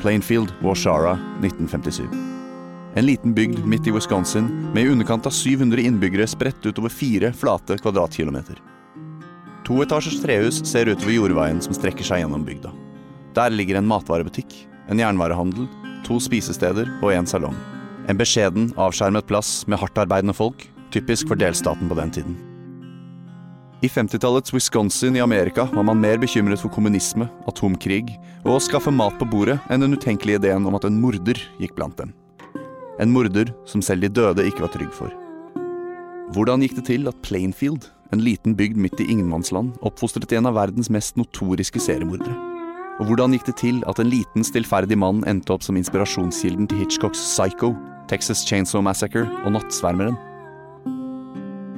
Plainfield, Washara, 1957. En liten bygd midt i Wisconsin med i underkant av 700 innbyggere spredt utover fire flate kvadratkilometer. Toetasjers trehus ser utover jordveien som strekker seg gjennom bygda. Der ligger en matvarebutikk, en jernvarehandel, to spisesteder og en salong. En beskjeden, avskjermet plass med hardtarbeidende folk, typisk for delstaten på den tiden. I 50-tallets Wisconsin i Amerika var man mer bekymret for kommunisme, atomkrig og å skaffe mat på bordet enn den utenkelige ideen om at en morder gikk blant dem. En morder som selv de døde ikke var trygg for. Hvordan gikk det til at Plainfield, en liten bygd midt i ingenmannsland, oppfostret en av verdens mest notoriske seriemordere? Og hvordan gikk det til at en liten, stillferdig mann endte opp som inspirasjonskilden til Hitchcocks Psycho, Texas Chainsaw Massacre og Nattsvermeren?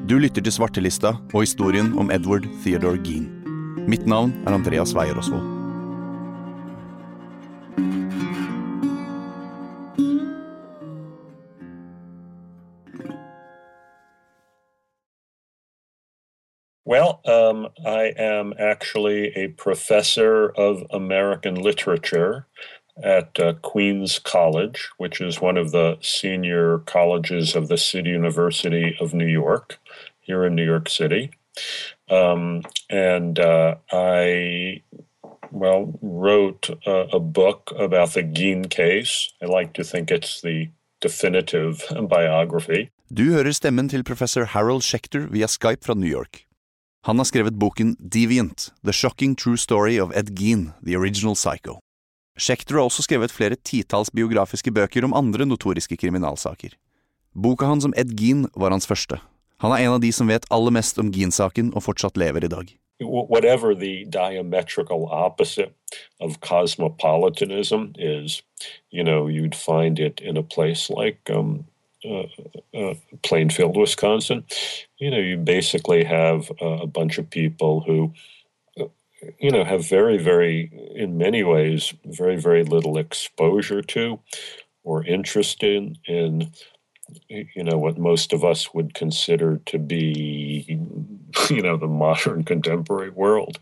Du lytter til Svartelista og historien om Edward Theodore Gean. Mitt navn er Andreas Weier Osvold. Well, um, I am actually a professor of American literature at uh, Queens College, which is one of the senior colleges of the City University of New York, here in New York City. Um, and uh, I, well, wrote a, book about the Geen case. I like to think it's the definitive biography. Du hører stemmen til professor Harold Schechter via Skype fra New York. Han har skrevet boken Deviant, The Shocking True Story of Ed Gein, The Original Psycho. Schechter har også skrevet flere titalls biografiske bøker om andre notoriske kriminalsaker. Boka hans om Ed Gein var hans første. Han er en av de som vet aller mest om Gean-saken og fortsatt lever i dag. Whatever the diametrical opposite of cosmopolitanism is, you know, you'd find it in a place like um, uh, uh, Plainfield, Wisconsin. You know, you basically have a bunch of people who, uh, you know, have very, very, in many ways, very, very little exposure to or interest in, in, you know, what most of us would consider to be, you know, the modern contemporary world.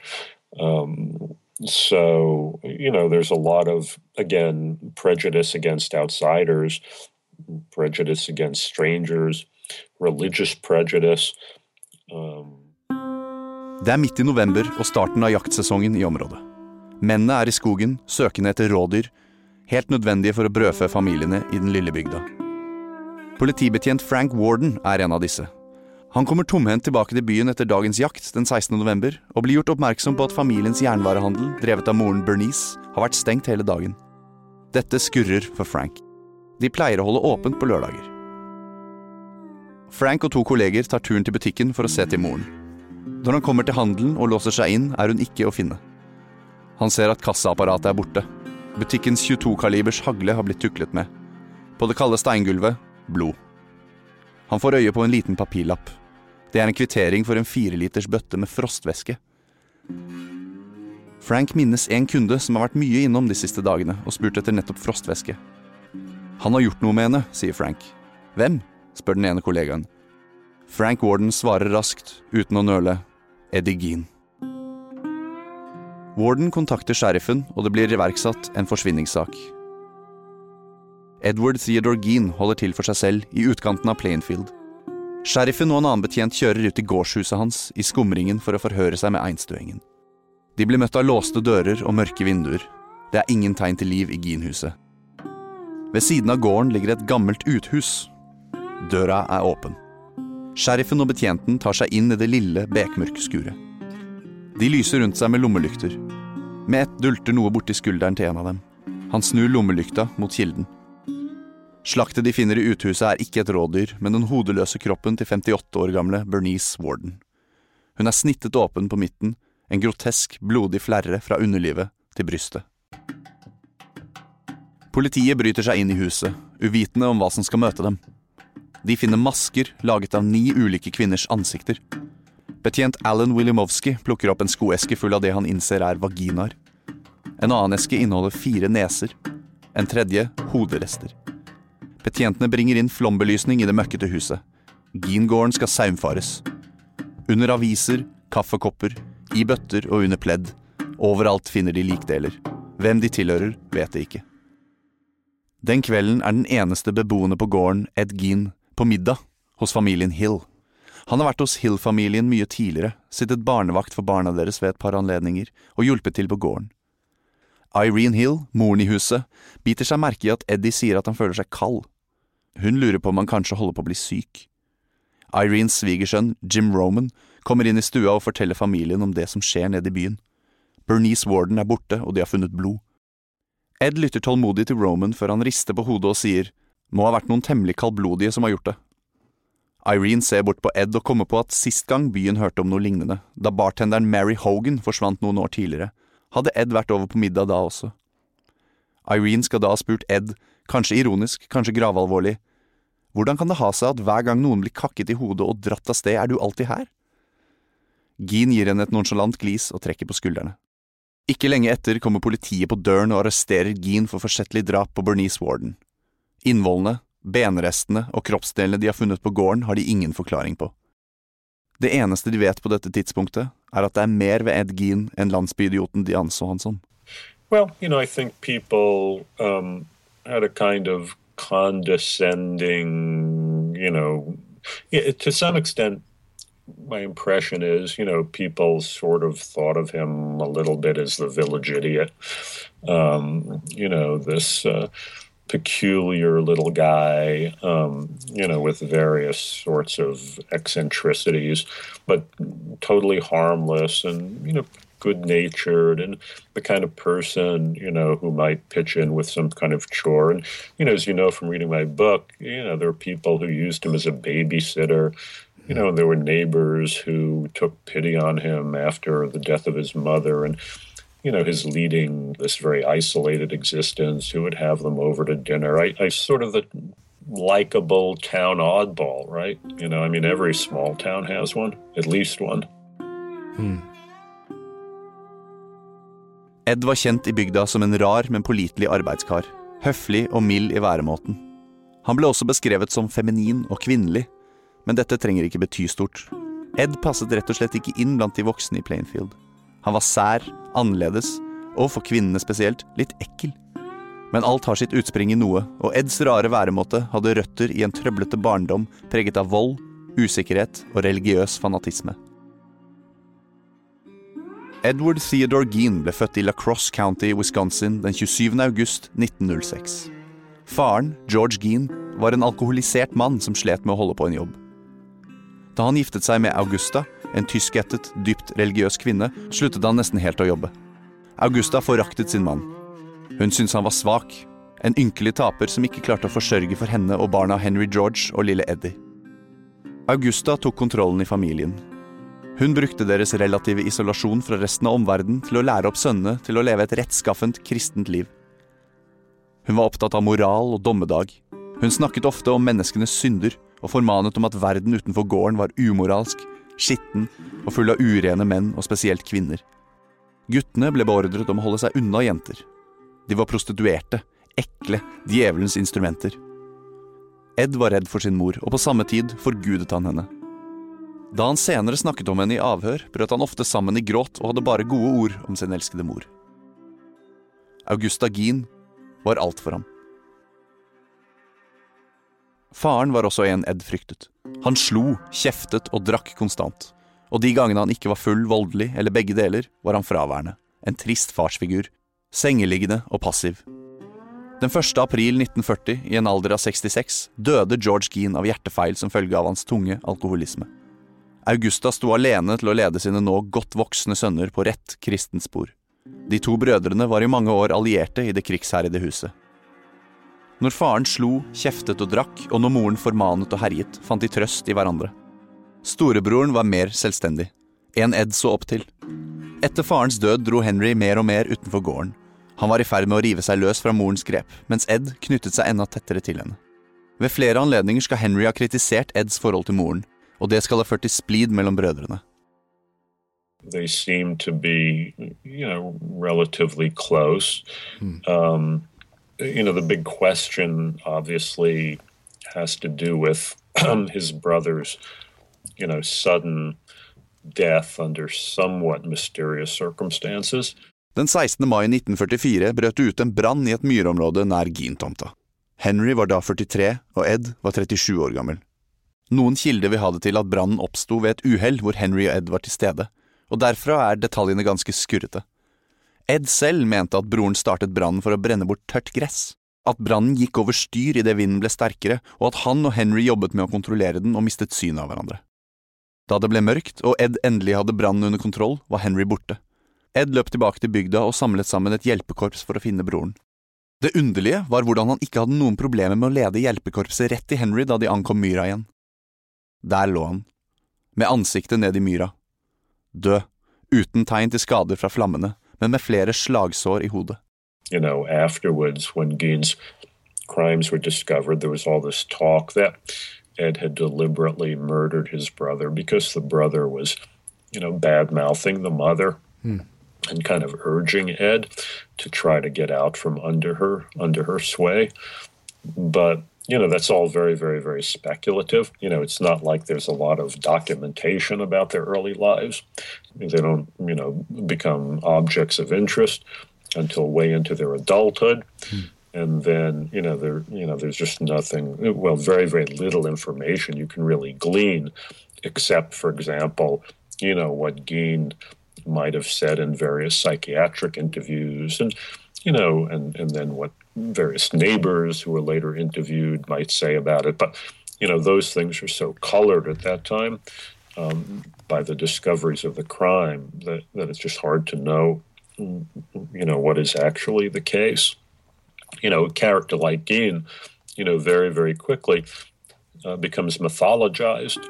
Um, so, you know, there's a lot of, again, prejudice against outsiders prejudice against strangers, religious prejudice. Um, det er midt i november og starten av jaktsesongen i området. Mennene er i skogen, søkende etter rådyr, helt nødvendige for å brødfø familiene i den lille bygda. Politibetjent Frank Warden er en av disse. Han kommer tomhendt tilbake til byen etter dagens jakt den 16. november, og blir gjort oppmerksom på at familiens jernvarehandel, drevet av moren Bernice, har vært stengt hele dagen. Dette skurrer for Frank. De pleier å holde åpent på lørdager. Frank og to kolleger tar turen til butikken for å se til moren. Når han kommer til handelen og låser seg inn, er hun ikke å finne. Han ser at kassaapparatet er borte. Butikkens 22-kalibers hagle har blitt tuklet med. På det kalde steingulvet blod. Han får øye på en liten papirlapp. Det er en kvittering for en fireliters bøtte med frostvæske. Frank minnes en kunde som har vært mye innom de siste dagene og spurt etter nettopp frostvæske. Han har gjort noe med henne, sier Frank. Hvem? spør den ene kollegaen. Frank Warden svarer raskt, uten å nøle. Eddie Gean. Warden kontakter sheriffen, og det blir iverksatt en forsvinningssak. Edward Theodore Gean holder til for seg selv i utkanten av Plainfield. Sheriffen og en annen betjent kjører ut i gårdshuset hans i skumringen for å forhøre seg med einstøingen. De blir møtt av låste dører og mørke vinduer. Det er ingen tegn til liv i Gean-huset. Ved siden av gården ligger et gammelt uthus. Døra er åpen. Sheriffen og betjenten tar seg inn i det lille, bekmørke skuret. De lyser rundt seg med lommelykter. Med ett dulter noe borti skulderen til en av dem. Han snur lommelykta mot kilden. Slaktet de finner i uthuset er ikke et rådyr, men den hodeløse kroppen til 58 år gamle Bernice Warden. Hun er snittet åpen på midten, en grotesk, blodig flerre fra underlivet til brystet. Politiet bryter seg inn i huset, uvitende om hva som skal møte dem. De finner masker laget av ni ulike kvinners ansikter. Betjent Alan Williamowski plukker opp en skoeske full av det han innser er vaginaer. En annen eske inneholder fire neser. En tredje hoderester. Betjentene bringer inn flombelysning i det møkkete huset. Gingården skal saumfares. Under aviser, kaffekopper, i bøtter og under pledd. Overalt finner de likdeler. Hvem de tilhører, vet de ikke. Den kvelden er den eneste beboende på gården, Ed Gean, på middag hos familien Hill. Han har vært hos Hill-familien mye tidligere, sittet barnevakt for barna deres ved et par anledninger og hjulpet til på gården. Irene Hill, moren i huset, biter seg merke i at Eddie sier at han føler seg kald. Hun lurer på om han kanskje holder på å bli syk. Irenes svigersønn, Jim Roman, kommer inn i stua og forteller familien om det som skjer nede i byen. Bernice Warden er borte, og de har funnet blod. Ed lytter tålmodig til Roman før han rister på hodet og sier må ha vært noen temmelig kaldblodige som har gjort det. Irene ser bort på Ed og kommer på at sist gang byen hørte om noe lignende, da bartenderen Mary Hogan forsvant noen år tidligere, hadde Ed vært over på middag da også. Irene skal da ha spurt Ed, kanskje ironisk, kanskje gravalvorlig, hvordan kan det ha seg at hver gang noen blir kakket i hodet og dratt av sted, er du alltid her? Geen gir henne et nonsjalant glis og trekker på skuldrene. Ikke lenge etter kommer politiet på døren og arresterer Geen for forsettlig drap på Bernice Warden. Innvollene, benrestene og kroppsdelene de har funnet på gården, har de ingen forklaring på. Det eneste de vet på dette tidspunktet, er at det er mer ved Ed Gean enn landsbyidioten de anså han som. Well, you know, I think people um, had a kind of condescending, you know, to some extent, my impression is, you know, people sort of thought of him a little bit as the village idiot. Um, you know, this uh, peculiar little guy, um, you know, with various sorts of eccentricities, but totally harmless and, you know, good natured and the kind of person, you know, who might pitch in with some kind of chore. And, you know, as you know from reading my book, you know, there are people who used him as a babysitter you know, there were neighbors who took pity on him after the death of his mother and, you know, his leading this very isolated existence, who would have them over to dinner. I, I sort of the likable town oddball, right? You know, I mean, every small town has one, at least one. Hmm. Ed var kjent i bygda som en rar, men pålitelig arbeidskar. Høflig og mild i væremåten. Han ble også beskrevet som feminin og kvinnelig, men dette trenger ikke bety stort. Ed passet rett og slett ikke inn blant de voksne i Plainfield. Han var sær, annerledes, og for kvinnene spesielt, litt ekkel. Men alt har sitt utspring i noe, og Eds rare væremåte hadde røtter i en trøblete barndom preget av vold, usikkerhet og religiøs fanatisme. Edward Theodore Gean ble født i La Crosse County Wisconsin den 27. august 1906. Faren, George Gean, var en alkoholisert mann som slet med å holde på en jobb. Da han giftet seg med Augusta, en tyskættet, dypt religiøs kvinne, sluttet han nesten helt å jobbe. Augusta foraktet sin mann. Hun syntes han var svak, en ynkelig taper som ikke klarte å forsørge for henne og barna Henry George og lille Eddie. Augusta tok kontrollen i familien. Hun brukte deres relative isolasjon fra resten av omverdenen til å lære opp sønnene til å leve et rettskaffent, kristent liv. Hun var opptatt av moral og dommedag. Hun snakket ofte om menneskenes synder og formanet om at verden utenfor gården var umoralsk, skitten og full av urene menn og spesielt kvinner. Guttene ble beordret om å holde seg unna jenter. De var prostituerte, ekle, djevelens instrumenter. Ed var redd for sin mor, og på samme tid forgudet han henne. Da han senere snakket om henne i avhør, brøt han ofte sammen i gråt og hadde bare gode ord om sin elskede mor. Augusta Gien var alt for ham. Faren var også en Ed fryktet. Han slo, kjeftet og drakk konstant. Og de gangene han ikke var full, voldelig eller begge deler, var han fraværende. En trist farsfigur. Sengeliggende og passiv. Den 1. april 1940, i en alder av 66, døde George Gean av hjertefeil som følge av hans tunge alkoholisme. Augusta sto alene til å lede sine nå godt voksne sønner på rett kristent spor. De to brødrene var i mange år allierte i det krigsherjede huset. Når faren slo, kjeftet og drakk, og når moren formanet og herjet, fant de trøst i hverandre. Storebroren var mer selvstendig. En Ed så opp til. Etter farens død dro Henry mer og mer utenfor gården. Han var i ferd med å rive seg løs fra morens grep, mens Ed knyttet seg enda tettere til henne. Ved flere anledninger skal Henry ha kritisert Eds forhold til moren, og det skal ha ført til splid mellom brødrene. They seem to be, you know, relatively close. Um, you know, the big question obviously has to do with his brother's, you know, sudden death under somewhat mysterious circumstances. Den 16. mai 1944 brøt det ut en brann i et myrområde nær Gin-tomta. Henry var da 43, og Ed var 37 år gammel. Noen kilder vil ha det til at brannen oppsto ved et uhell hvor Henry og Ed var til stede, og derfra er detaljene ganske skurrete. Ed selv mente at broren startet brannen for å brenne bort tørt gress, at brannen gikk over styr idet vinden ble sterkere, og at han og Henry jobbet med å kontrollere den og mistet synet av hverandre. Da det ble mørkt og Ed endelig hadde brannen under kontroll, var Henry borte. Ed løp tilbake til bygda og samlet sammen et hjelpekorps for å finne broren. Det underlige var hvordan han ikke hadde noen problemer med å lede hjelpekorpset rett til Henry da de ankom myra igjen. Der lå han, med ansiktet ned i myra, død, uten tegn til skader fra flammene, men med flere slagsår i hodet. You know, afterwards, when Gein's crimes were discovered, there was all this talk that Ed had deliberately murdered his brother because the brother was, you know, bad mouthing the mother hmm. and kind of urging Ed to try to get out from under her under her sway. But you know that's all very very very speculative. You know it's not like there's a lot of documentation about their early lives. They don't you know become objects of interest until way into their adulthood. Hmm. And then you know there you know there's just nothing well very very little information you can really glean except for example you know what Gein might have said in various psychiatric interviews and you know and and then what various neighbors who were later interviewed might say about it but you know those things are so colored at that time um, by the discoveries of the crime that, that it's just hard to know you know what is actually the case you know, a character like Gein, you know, very, very quickly uh, becomes mythologized.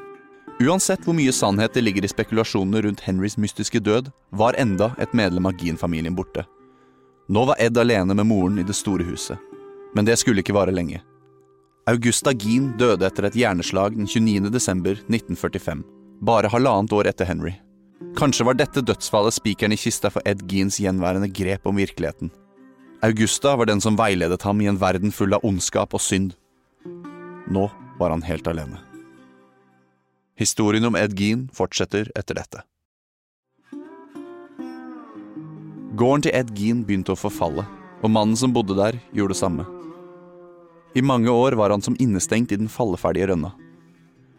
Uansett hvor mye sannhet det ligger i spekulasjonene rundt Henrys mystiske død, var enda et medlem av Gein-familien borte. Nå var Ed alene med moren i det store huset. Men det skulle ikke vare lenge. Augusta Gein døde etter et hjerneslag den 29. desember 1945, bare halvannet år etter Henry. Kanskje var dette dødsfallet spikeren i kista for Ed Geins gjenværende grep om virkeligheten. Augusta var den som veiledet ham i en verden full av ondskap og synd. Nå var han helt alene. Historien om Ed Gein fortsetter etter dette. Gården til Ed Gein begynte å forfalle, og mannen som bodde der, gjorde det samme. I mange år var han som innestengt i den falleferdige rønna.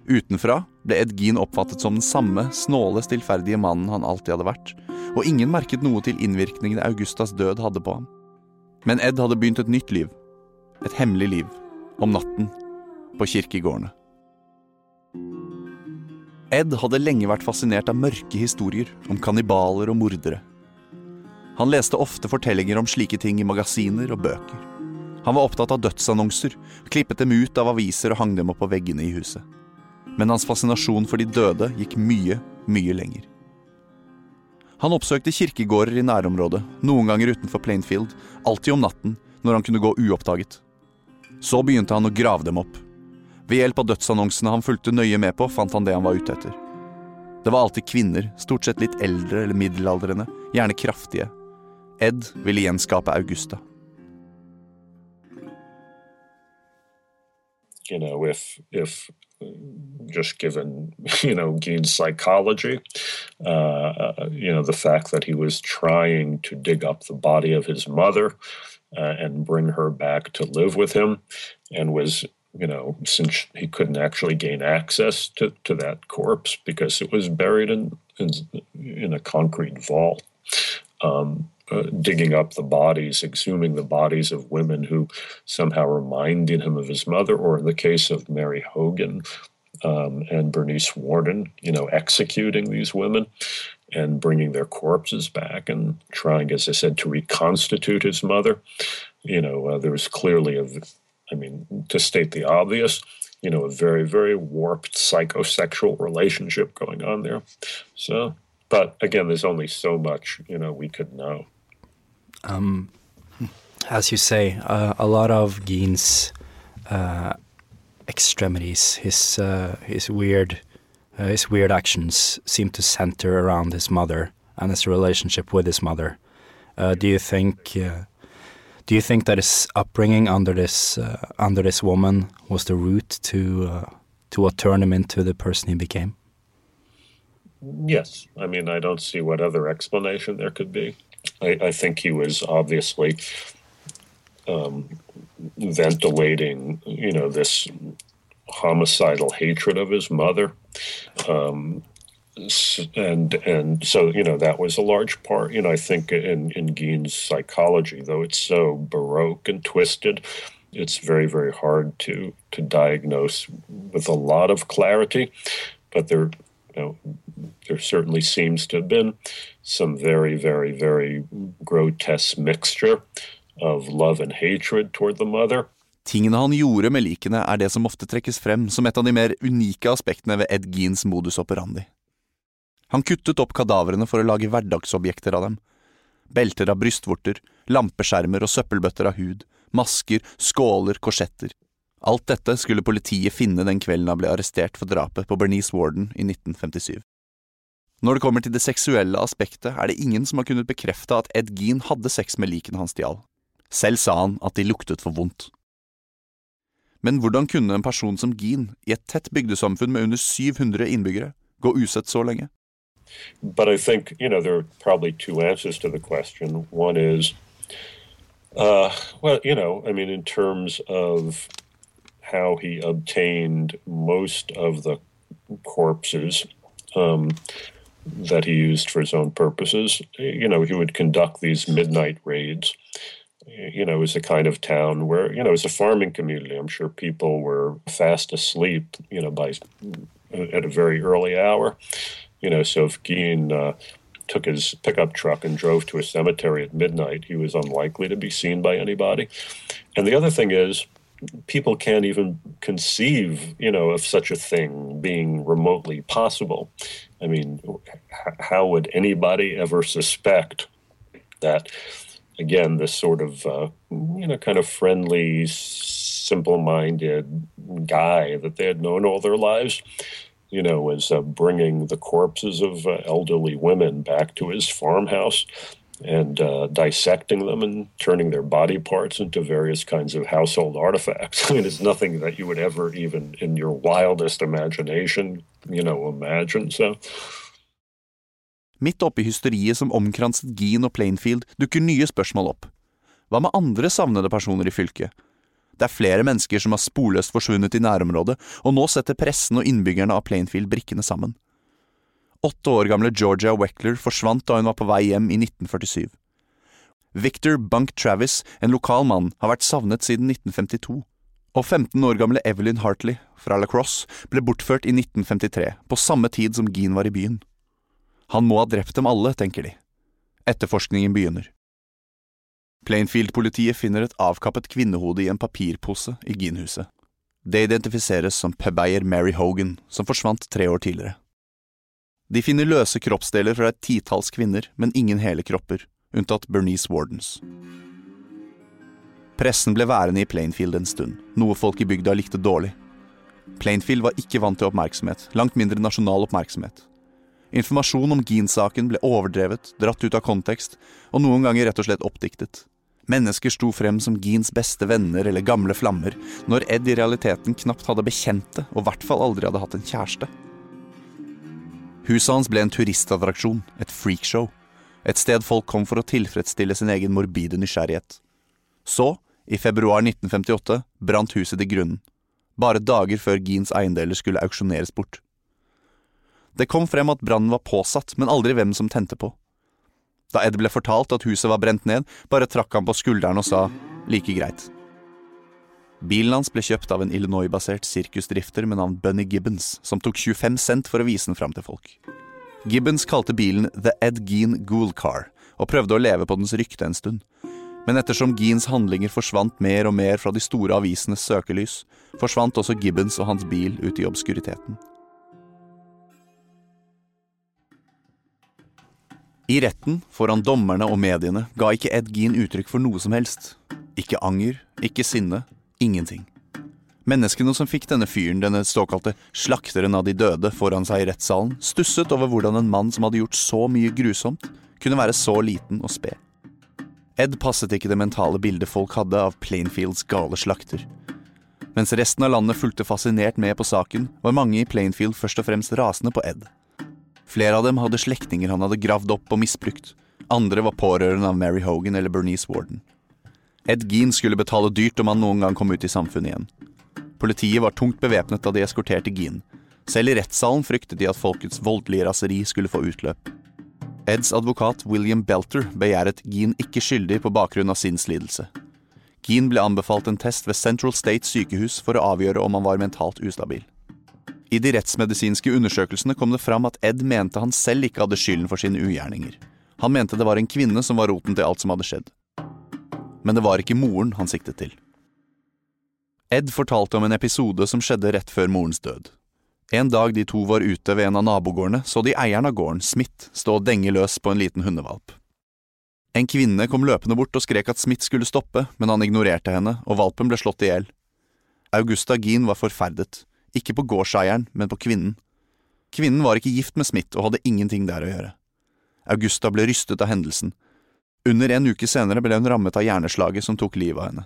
Utenfra ble Ed Gein oppfattet som den samme snåle, stillferdige mannen han alltid hadde vært, og ingen merket noe til innvirkningene Augustas død hadde på ham. Men Ed hadde begynt et nytt liv. Et hemmelig liv. Om natten. På kirkegårdene. Ed hadde lenge vært fascinert av mørke historier om kannibaler og mordere. Han leste ofte fortellinger om slike ting i magasiner og bøker. Han var opptatt av dødsannonser, klippet dem ut av aviser og hang dem opp på veggene i huset. Men hans fascinasjon for de døde gikk mye, mye lenger. Han oppsøkte kirkegårder i nærområdet, noen ganger utenfor Plainfield, alltid om natten, når han kunne gå uoppdaget. Så begynte han å grave dem opp. Ved hjelp av dødsannonsene han fulgte nøye med på, fant han det han var ute etter. Det var alltid kvinner, stort sett litt eldre eller middelaldrende, gjerne kraftige. Ed ville gjenskape Augusta. You know, if, if just given you know Gein's psychology, uh, you know the fact that he was trying to dig up the body of his mother uh, and bring her back to live with him, and was you know since he couldn't actually gain access to, to that corpse because it was buried in in, in a concrete vault. Um, uh, digging up the bodies, exhuming the bodies of women who somehow reminded him of his mother, or in the case of Mary Hogan um, and Bernice Warden, you know, executing these women and bringing their corpses back and trying, as I said, to reconstitute his mother. You know, uh, there was clearly a, I mean, to state the obvious, you know, a very, very warped psychosexual relationship going on there. So, but again, there's only so much, you know, we could know. Um, as you say, uh, a lot of Gein's uh, extremities, his uh, his weird uh, his weird actions seem to center around his mother and his relationship with his mother. Uh, do you think? Uh, do you think that his upbringing under this under this woman was the root to to what turned him into the person he became? Yes, I mean, I don't see what other explanation there could be. I, I think he was obviously um, ventilating, you know, this homicidal hatred of his mother. Um, and and so you know that was a large part you know i think in in Gein's psychology though it's so baroque and twisted it's very very hard to to diagnose with a lot of clarity but there you know, there certainly seems to have been some very very very grotesque mixture of love and hatred toward the mother Tingene han gjorde med likene, er det som ofte trekkes frem som et av de mer unike aspektene ved Ed Geans modus operandi. Han kuttet opp kadavrene for å lage hverdagsobjekter av dem. Belter av brystvorter, lampeskjermer og søppelbøtter av hud, masker, skåler, korsetter. Alt dette skulle politiet finne den kvelden han ble arrestert for drapet på Bernice Warden i 1957. Når det kommer til det seksuelle aspektet, er det ingen som har kunnet bekrefte at Ed Gein hadde sex med likene han stjal. Selv sa han at de luktet for vondt. Men hvordan kunne en person som Gein, i et tett bygdesamfunn med under 700 innbyggere, gå usett så lenge? But I think, you know, there are to the question. One is, uh, well, you know, I mean, in terms of how he obtained most of the corpses um, that he used for his own purposes, you know, he would conduct these midnight raids you know, it was a kind of town where, you know, it was a farming community. I'm sure people were fast asleep, you know, by at a very early hour. You know, so if Gein uh, took his pickup truck and drove to a cemetery at midnight, he was unlikely to be seen by anybody. And the other thing is, people can't even conceive, you know, of such a thing being remotely possible. I mean, how would anybody ever suspect that? again this sort of uh, you know kind of friendly simple-minded guy that they had known all their lives you know was uh, bringing the corpses of uh, elderly women back to his farmhouse and uh, dissecting them and turning their body parts into various kinds of household artifacts. I mean, it's nothing that you would ever even in your wildest imagination, you know, imagine. So Midt oppi hysteriet som omkranset Gean og Plainfield, dukker nye spørsmål opp. Hva med andre savnede personer i fylket? Det er flere mennesker som har sporløst forsvunnet i nærområdet, og nå setter pressen og innbyggerne av Plainfield brikkene sammen. Åtte år gamle Georgia Weckler forsvant da hun var på vei hjem i 1947. Victor Bunk Travis, en lokal mann, har vært savnet siden 1952. Og 15 år gamle Evelyn Hartley, fra La Crosse, ble bortført i 1953, på samme tid som Gean var i byen. Han må ha drept dem alle, tenker de. Etterforskningen begynner. Plainfield-politiet finner et avkappet kvinnehode i en papirpose i Gin-huset. Det identifiseres som pubeier Mary Hogan, som forsvant tre år tidligere. De finner løse kroppsdeler fra et titalls kvinner, men ingen hele kropper, unntatt Bernice Wardens. Pressen ble værende i Plainfield en stund, noe folk i bygda likte dårlig. Plainfield var ikke vant til oppmerksomhet, langt mindre nasjonal oppmerksomhet. Informasjon om Gean-saken ble overdrevet, dratt ut av kontekst, og noen ganger rett og slett oppdiktet. Mennesker sto frem som Geans beste venner eller gamle flammer, når Ed i realiteten knapt hadde bekjente, og i hvert fall aldri hadde hatt en kjæreste. Huset hans ble en turistattraksjon, et freakshow. Et sted folk kom for å tilfredsstille sin egen morbide nysgjerrighet. Så, i februar 1958, brant huset til grunnen. Bare dager før Geens eiendeler skulle auksjoneres bort. Det kom frem at brannen var påsatt, men aldri hvem som tente på. Da Ed ble fortalt at huset var brent ned, bare trakk han på skulderen og sa like greit. Bilen hans ble kjøpt av en Illinois-basert sirkusdrifter med navn Bunny Gibbons, som tok 25 cent for å vise den fram til folk. Gibbons kalte bilen The Ed Gean Ghoul Car, og prøvde å leve på dens rykte en stund. Men ettersom Geans handlinger forsvant mer og mer fra de store avisenes søkelys, forsvant også Gibbons og hans bil ut i obskuriteten. I retten, foran dommerne og mediene, ga ikke Ed Gein uttrykk for noe som helst. Ikke anger, ikke sinne, ingenting. Menneskene som fikk denne fyren, denne såkalte slakteren av de døde, foran seg i rettssalen, stusset over hvordan en mann som hadde gjort så mye grusomt, kunne være så liten og sped. Ed passet ikke det mentale bildet folk hadde av Plainfields gale slakter. Mens resten av landet fulgte fascinert med på saken, var mange i Plainfield først og fremst rasende på Ed. Flere av dem hadde slektninger han hadde gravd opp og misbrukt. Andre var pårørende av Mary Hogan eller Bernice Warden. Ed Gean skulle betale dyrt om han noen gang kom ut i samfunnet igjen. Politiet var tungt bevæpnet da de eskorterte Gean. Selv i rettssalen fryktet de at folkets voldelige raseri skulle få utløp. Eds advokat William Belter begjæret Gean ikke skyldig på bakgrunn av sinnslidelse. Gean ble anbefalt en test ved Central State sykehus for å avgjøre om han var mentalt ustabil. I de rettsmedisinske undersøkelsene kom det fram at Ed mente han selv ikke hadde skylden for sine ugjerninger. Han mente det var en kvinne som var roten til alt som hadde skjedd. Men det var ikke moren han siktet til. Ed fortalte om en episode som skjedde rett før morens død. En dag de to var ute ved en av nabogårdene, så de eieren av gården, Smith, stå og denge løs på en liten hundevalp. En kvinne kom løpende bort og skrek at Smith skulle stoppe, men han ignorerte henne, og valpen ble slått i hjel. Augusta Geen var forferdet, ikke på gårdseieren, men på kvinnen. Kvinnen var ikke gift med Smith og hadde ingenting der å gjøre. Augusta ble rystet av hendelsen. Under en uke senere ble hun rammet av hjerneslaget som tok livet av henne.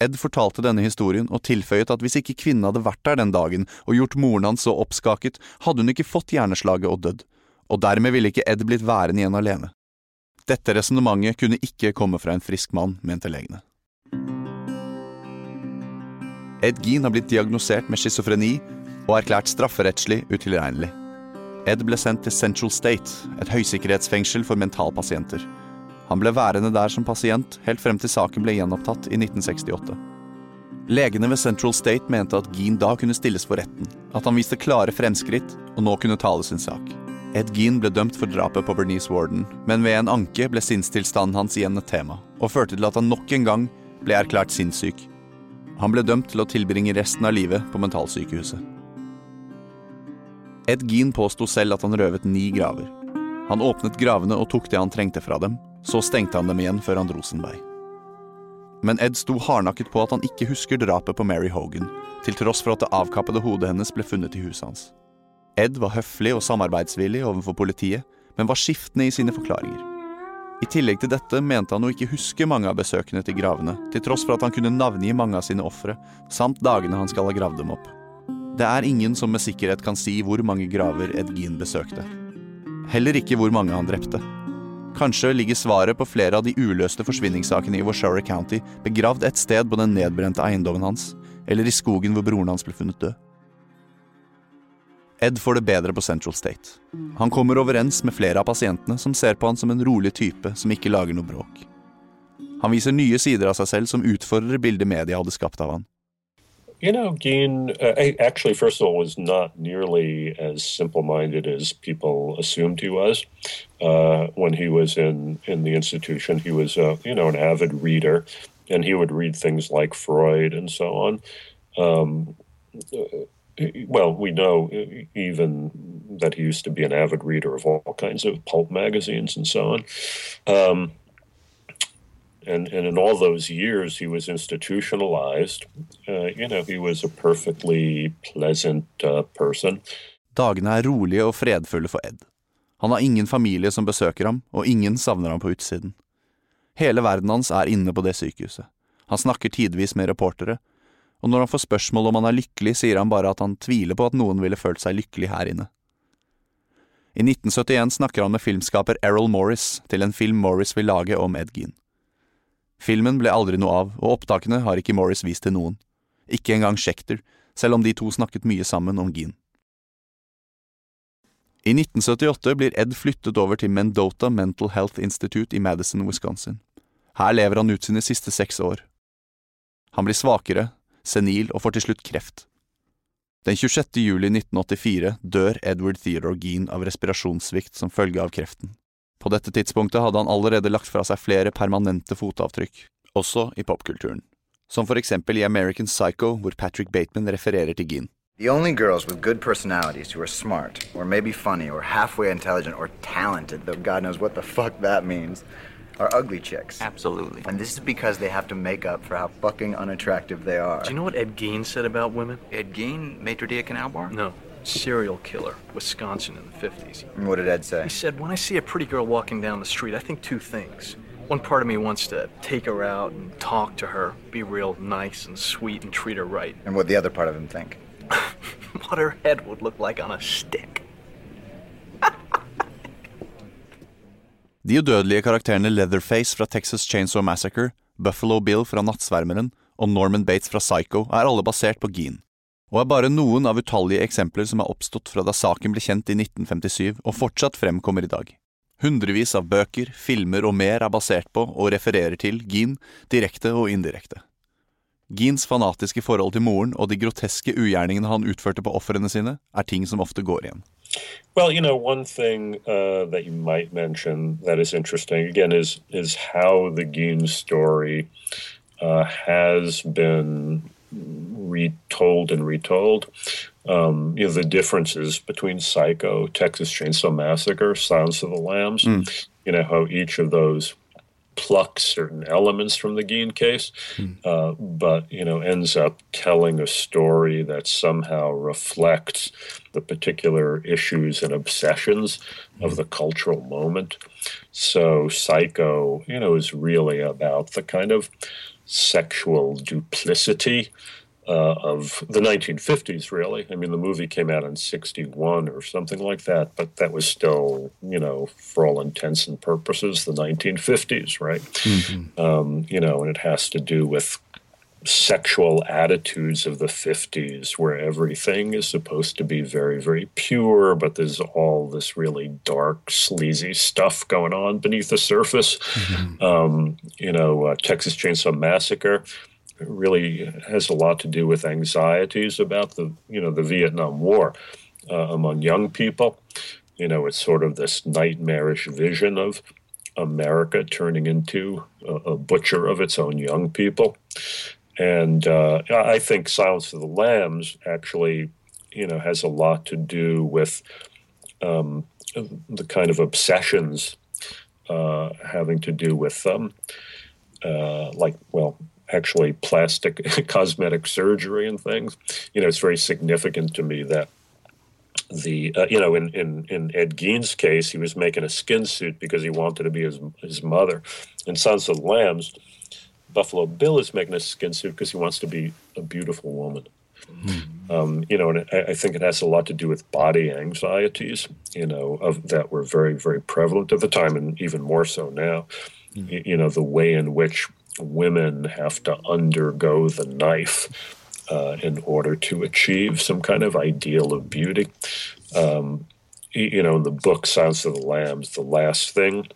Ed fortalte denne historien og tilføyet at hvis ikke kvinnen hadde vært der den dagen og gjort moren hans så oppskaket, hadde hun ikke fått hjerneslaget og dødd, og dermed ville ikke Ed blitt værende igjen alene. Dette resonnementet kunne ikke komme fra en frisk mann, mente legene. Ed Gean har blitt diagnosert med schizofreni og erklært strafferettslig utilregnelig. Ed ble sendt til Central State, et høysikkerhetsfengsel for mentalpasienter. Han ble værende der som pasient helt frem til saken ble gjenopptatt i 1968. Legene ved Central State mente at Gean da kunne stilles for retten, at han viste klare fremskritt og nå kunne tale sin sak. Ed Gean ble dømt for drapet på Bernice Warden, men ved en anke ble sinnstilstanden hans igjen et tema, og førte til at han nok en gang ble erklært sinnssyk. Han ble dømt til å tilbringe resten av livet på mentalsykehuset. Ed Gean påsto selv at han røvet ni graver. Han åpnet gravene og tok det han trengte fra dem, så stengte han dem igjen før han dro sin vei. Men Ed sto hardnakket på at han ikke husker drapet på Mary Hogan, til tross for at det avkappede hodet hennes ble funnet i huset hans. Ed var høflig og samarbeidsvillig overfor politiet, men var skiftende i sine forklaringer. I tillegg til dette mente han å ikke huske mange av besøkene til gravene, til tross for at han kunne navngi mange av sine ofre, samt dagene han skal ha gravd dem opp. Det er ingen som med sikkerhet kan si hvor mange graver Ed Gean besøkte. Heller ikke hvor mange han drepte. Kanskje ligger svaret på flere av de uløste forsvinningssakene i Washoe County begravd et sted på den nedbrente eiendommen hans, eller i skogen hvor broren hans ble funnet død. Ed får det bedre på Central State. Han kommer overens med flere av pasientene som ser på han som en rolig type som ikke lager noe bråk. Han viser nye sider av seg selv som utfordrer bildet media hadde skapt av han. You know, Geen uh, actually, first of all, was not nearly as simple-minded as people assumed he was. Uh, when he was in in the institution, he was, uh, you know, an avid reader, and he would read things like Freud and so on. Um, well, we know even that he used to be an avid reader of all kinds of pulp magazines and so on. Um, and, and in all those years, he was institutionalized. Uh, you know, he was a perfectly pleasant uh, person. Dagene er rolige og fredfulle for Ed. Han har ingen familie som besøker ham, og ingen savner ham på utsiden. Hele verden hans er inne på det sykehuset. Han snakker tidvis med reportere, og når han får spørsmål om han er lykkelig, sier han bare at han tviler på at noen ville følt seg lykkelig her inne. I 1971 snakker han med filmskaper Errol Morris til en film Morris vil lage om Ed Gean. Filmen ble aldri noe av, og opptakene har ikke Morris vist til noen. Ikke engang Schechter, selv om de to snakket mye sammen om Gean. I 1978 blir Ed flyttet over til Mendota Mental Health Institute i Madison, Wisconsin. Her lever han ut sine siste seks år. Han blir svakere, senil og får til slutt kreft. Den 26. juli 1984 dør Edward Theodore Gean av respirasjonssvikt som følge av kreften. På dette tidspunktet hadde han allerede lagt fra seg flere permanente fotavtrykk, også i popkulturen. Som for eksempel i American Psycho, hvor Patrick Bateman refererer til Gean. The only girls with good personalities who are smart, or maybe funny, or halfway intelligent, or talented, though God knows what the fuck that means, are ugly chicks. Absolutely. And this is because they have to make up for how fucking unattractive they are. Do you know what Ed Gein said about women? Ed Gein, maitre d' canal bar? No. Serial killer, Wisconsin in the 50s. What did Ed say? He said, When I see a pretty girl walking down the street, I think two things. One part of me wants to take her out and talk to her, be real nice and sweet and treat her right. And what the other part of him think? what her head would look like on a stick. De udødelige karakterene Leatherface fra Texas Chainsaw Massacre, Buffalo Bill fra Nattsvermeren og Norman Bates fra Psycho er alle basert på Geen, og er bare noen av utallige eksempler som har oppstått fra da saken ble kjent i 1957 og fortsatt fremkommer i dag. Hundrevis av bøker, filmer og mer er basert på og refererer til Gin, direkte og indirekte. Gins fanatiske forhold til moren og de groteske ugjerningene han utførte på ofrene sine, er ting som ofte går igjen. Well, you know, one thing uh, that you might mention that is interesting again is is how the Gein story uh, has been retold and retold. Um, you know, the differences between Psycho, Texas Chainsaw Massacre, Silence of the Lambs. You know how each of those plucks certain elements from the Geen case, uh, but you know ends up telling a story that somehow reflects the particular issues and obsessions of the cultural moment. So Psycho, you know, is really about the kind of sexual duplicity uh, of the 1950s, really. I mean, the movie came out in 61 or something like that, but that was still, you know, for all intents and purposes, the 1950s, right? Um, you know, and it has to do with sexual attitudes of the 50s where everything is supposed to be very, very pure, but there's all this really dark, sleazy stuff going on beneath the surface. Um, you know, uh, Texas Chainsaw Massacre really has a lot to do with anxieties about the, you know, the Vietnam War uh, among young people. You know, it's sort of this nightmarish vision of America turning into a, a butcher of its own young people. And uh, I think Silence of the Lambs actually, you know, has a lot to do with um, the kind of obsessions uh, having to do with, um, uh, like, well, actually plastic cosmetic surgery and things. You know, it's very significant to me that the uh, you know in, in in Ed Gein's case, he was making a skin suit because he wanted to be his his mother. In Sons of the Lambs, Buffalo Bill is making a skin suit because he wants to be a beautiful woman. Um, you know, and I, I think it has a lot to do with body anxieties. You know, of that were very very prevalent at the time, and even more so now. Y- You know, the way in which women have to undergo the knife uh, in order to achieve some kind of ideal of beauty. Um, you know, in the book Silence of the Lambs, the last thing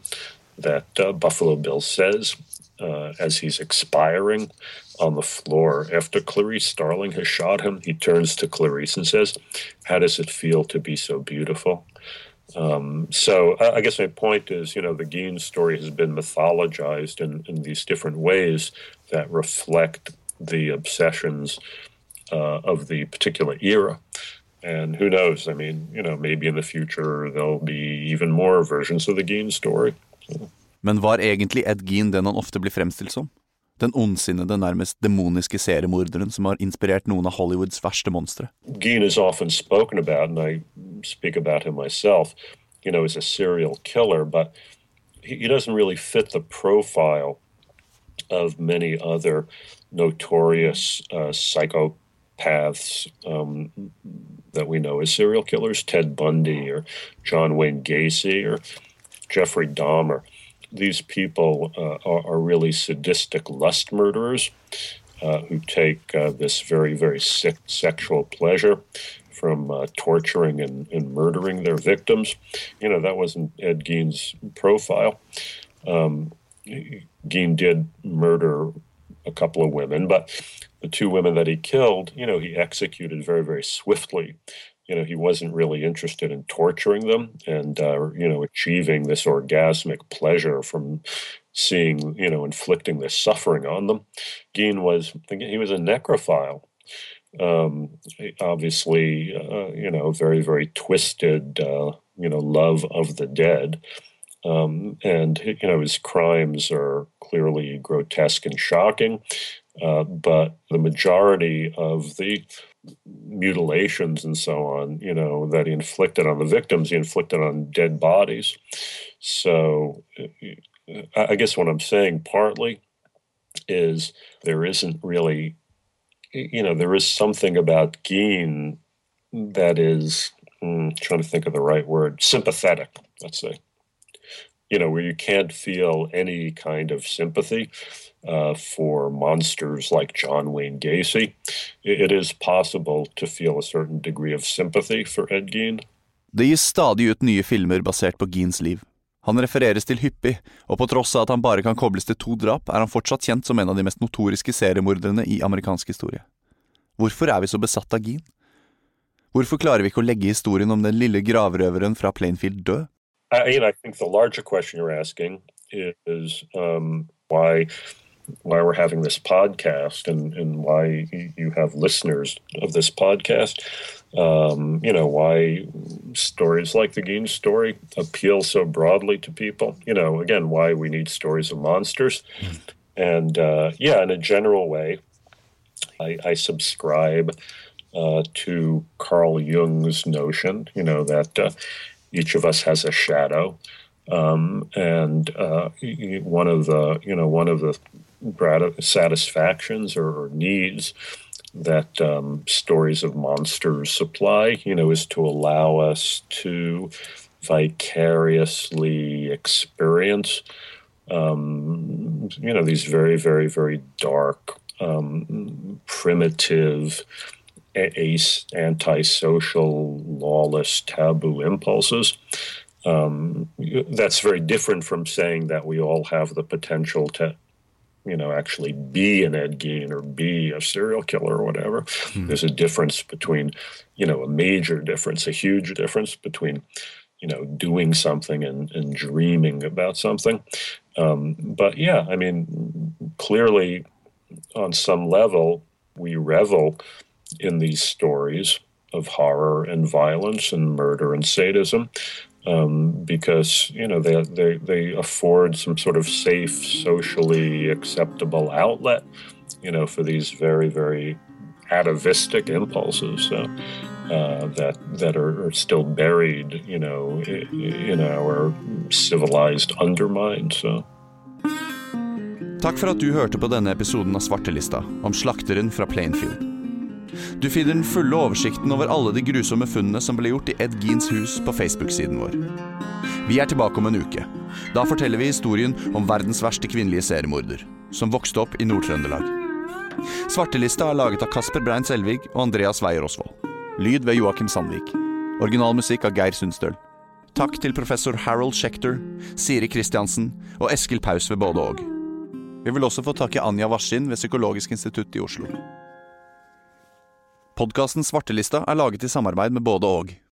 that uh, Buffalo Bill says uh, as he's expiring on the floor after Clarice Starling has shot him, he turns to Clarice and says, How does it feel to be so beautiful? Um, so I guess my point is, you know, the Geen story has been mythologized in, in these different ways that reflect the obsessions uh, of the particular era. And who knows? I mean, you know, maybe in the future there'll be even more versions of the Geen story. Men var egentlig Ed Gein den han ofte blir fremstilt som? Den ondsinnede, nærmest demoniske seriemorderen som har inspirert noen av Hollywoods verste monstre? Is often spoken about, and I speak about him myself, you know, as a serial killer, but he, he doesn't really fit the profile of many other notorious uh, psychopaths um, that we know as serial killers, Ted Bundy or John Wayne Gacy or Jeffrey Dahmer. These people uh, are, are really sadistic lust murderers uh, who take uh, this very, very sick sexual pleasure from uh, torturing and, and murdering their victims. You know, that wasn't Ed Gein's profile. Um, Gein did murder a couple of women, but the two women that he killed, you know, he executed very, very swiftly. You know, he wasn't really interested in torturing them and, uh, you know, achieving this orgasmic pleasure from seeing, you know, inflicting this suffering on them. Gein was, he was a necrophile. Um, obviously, uh, you know, very, very twisted, uh, you know, love of the dead. Um, and you know his crimes are clearly grotesque and shocking, uh, but the majority of the mutilations and so on, you know, that he inflicted on the victims, he inflicted on dead bodies. So, I I guess what I'm saying partly is there isn't really, you know, there is something about Geen that is, mm, trying to think of the right word, sympathetic, let's say you know, where you can't feel any kind of sympathy uh, for monsters like John Wayne Gacy, it is possible to feel a certain degree of sympathy for Ed Gein. Det gis stadig ut nye filmer basert på Geens liv. Han refereres til hyppig, og på tross av at han bare kan kobles til to drap, er han fortsatt kjent som en av de mest notoriske seriemorderne i amerikansk historie. Hvorfor er vi så besatt av Geen? Hvorfor klarer vi ikke å legge historien om den lille gravrøveren fra Plainfield død? I, I think the larger question you're asking is um, why why we're having this podcast and, and why you have listeners of this podcast. Um, you know, why stories like the Geen story appeal so broadly to people. You know, again, why we need stories of monsters. And uh, yeah, in a general way, I, I subscribe uh, to Carl Jung's notion, you know, that uh, each of us has a shadow. Um, and uh, one of the, you know, one of the satisfactions or, needs that um, stories of monsters supply, you know, is to allow us to vicariously experience, um, you know, these very, very, very dark, um, primitive, ace, antisocial, lawless, taboo impulses. Um, that's very different from saying that we all have the potential to you know, actually be an Ed Gein or be a serial killer or whatever. Mm. There's a difference between, you know, a major difference, a huge difference between, you know, doing something and, and dreaming about something. Um, but yeah, I mean, clearly on some level, we revel in these stories of horror and violence and murder and sadism um, because you know they, they they afford some sort of safe, socially acceptable outlet, you know, for these very very atavistic impulses uh, uh, that that are, are, still buried, you know, in our civilized undermind. So. Takk for at du hørte på denne episoden av Svartelista om slakteren fra Plainfield. Du finner den fulle oversikten over alle de grusomme funnene som ble gjort i Ed Geens hus på Facebook-siden vår. Vi er tilbake om en uke. Da forteller vi historien om verdens verste kvinnelige seriemorder, som vokste opp i Nord-Trøndelag. Svartelista er laget av Kasper Brein Selvig og Andreas Weier Osvold. Lyd ved Joakim Sandvik. Originalmusikk av Geir Sundstøl. Takk til professor Harold Schechter, Siri Kristiansen og Eskil Paus ved både og. Vi vil også få takke Anja Waskin ved Psykologisk institutt i Oslo. Podkasten Svartelista er laget i samarbeid med både og.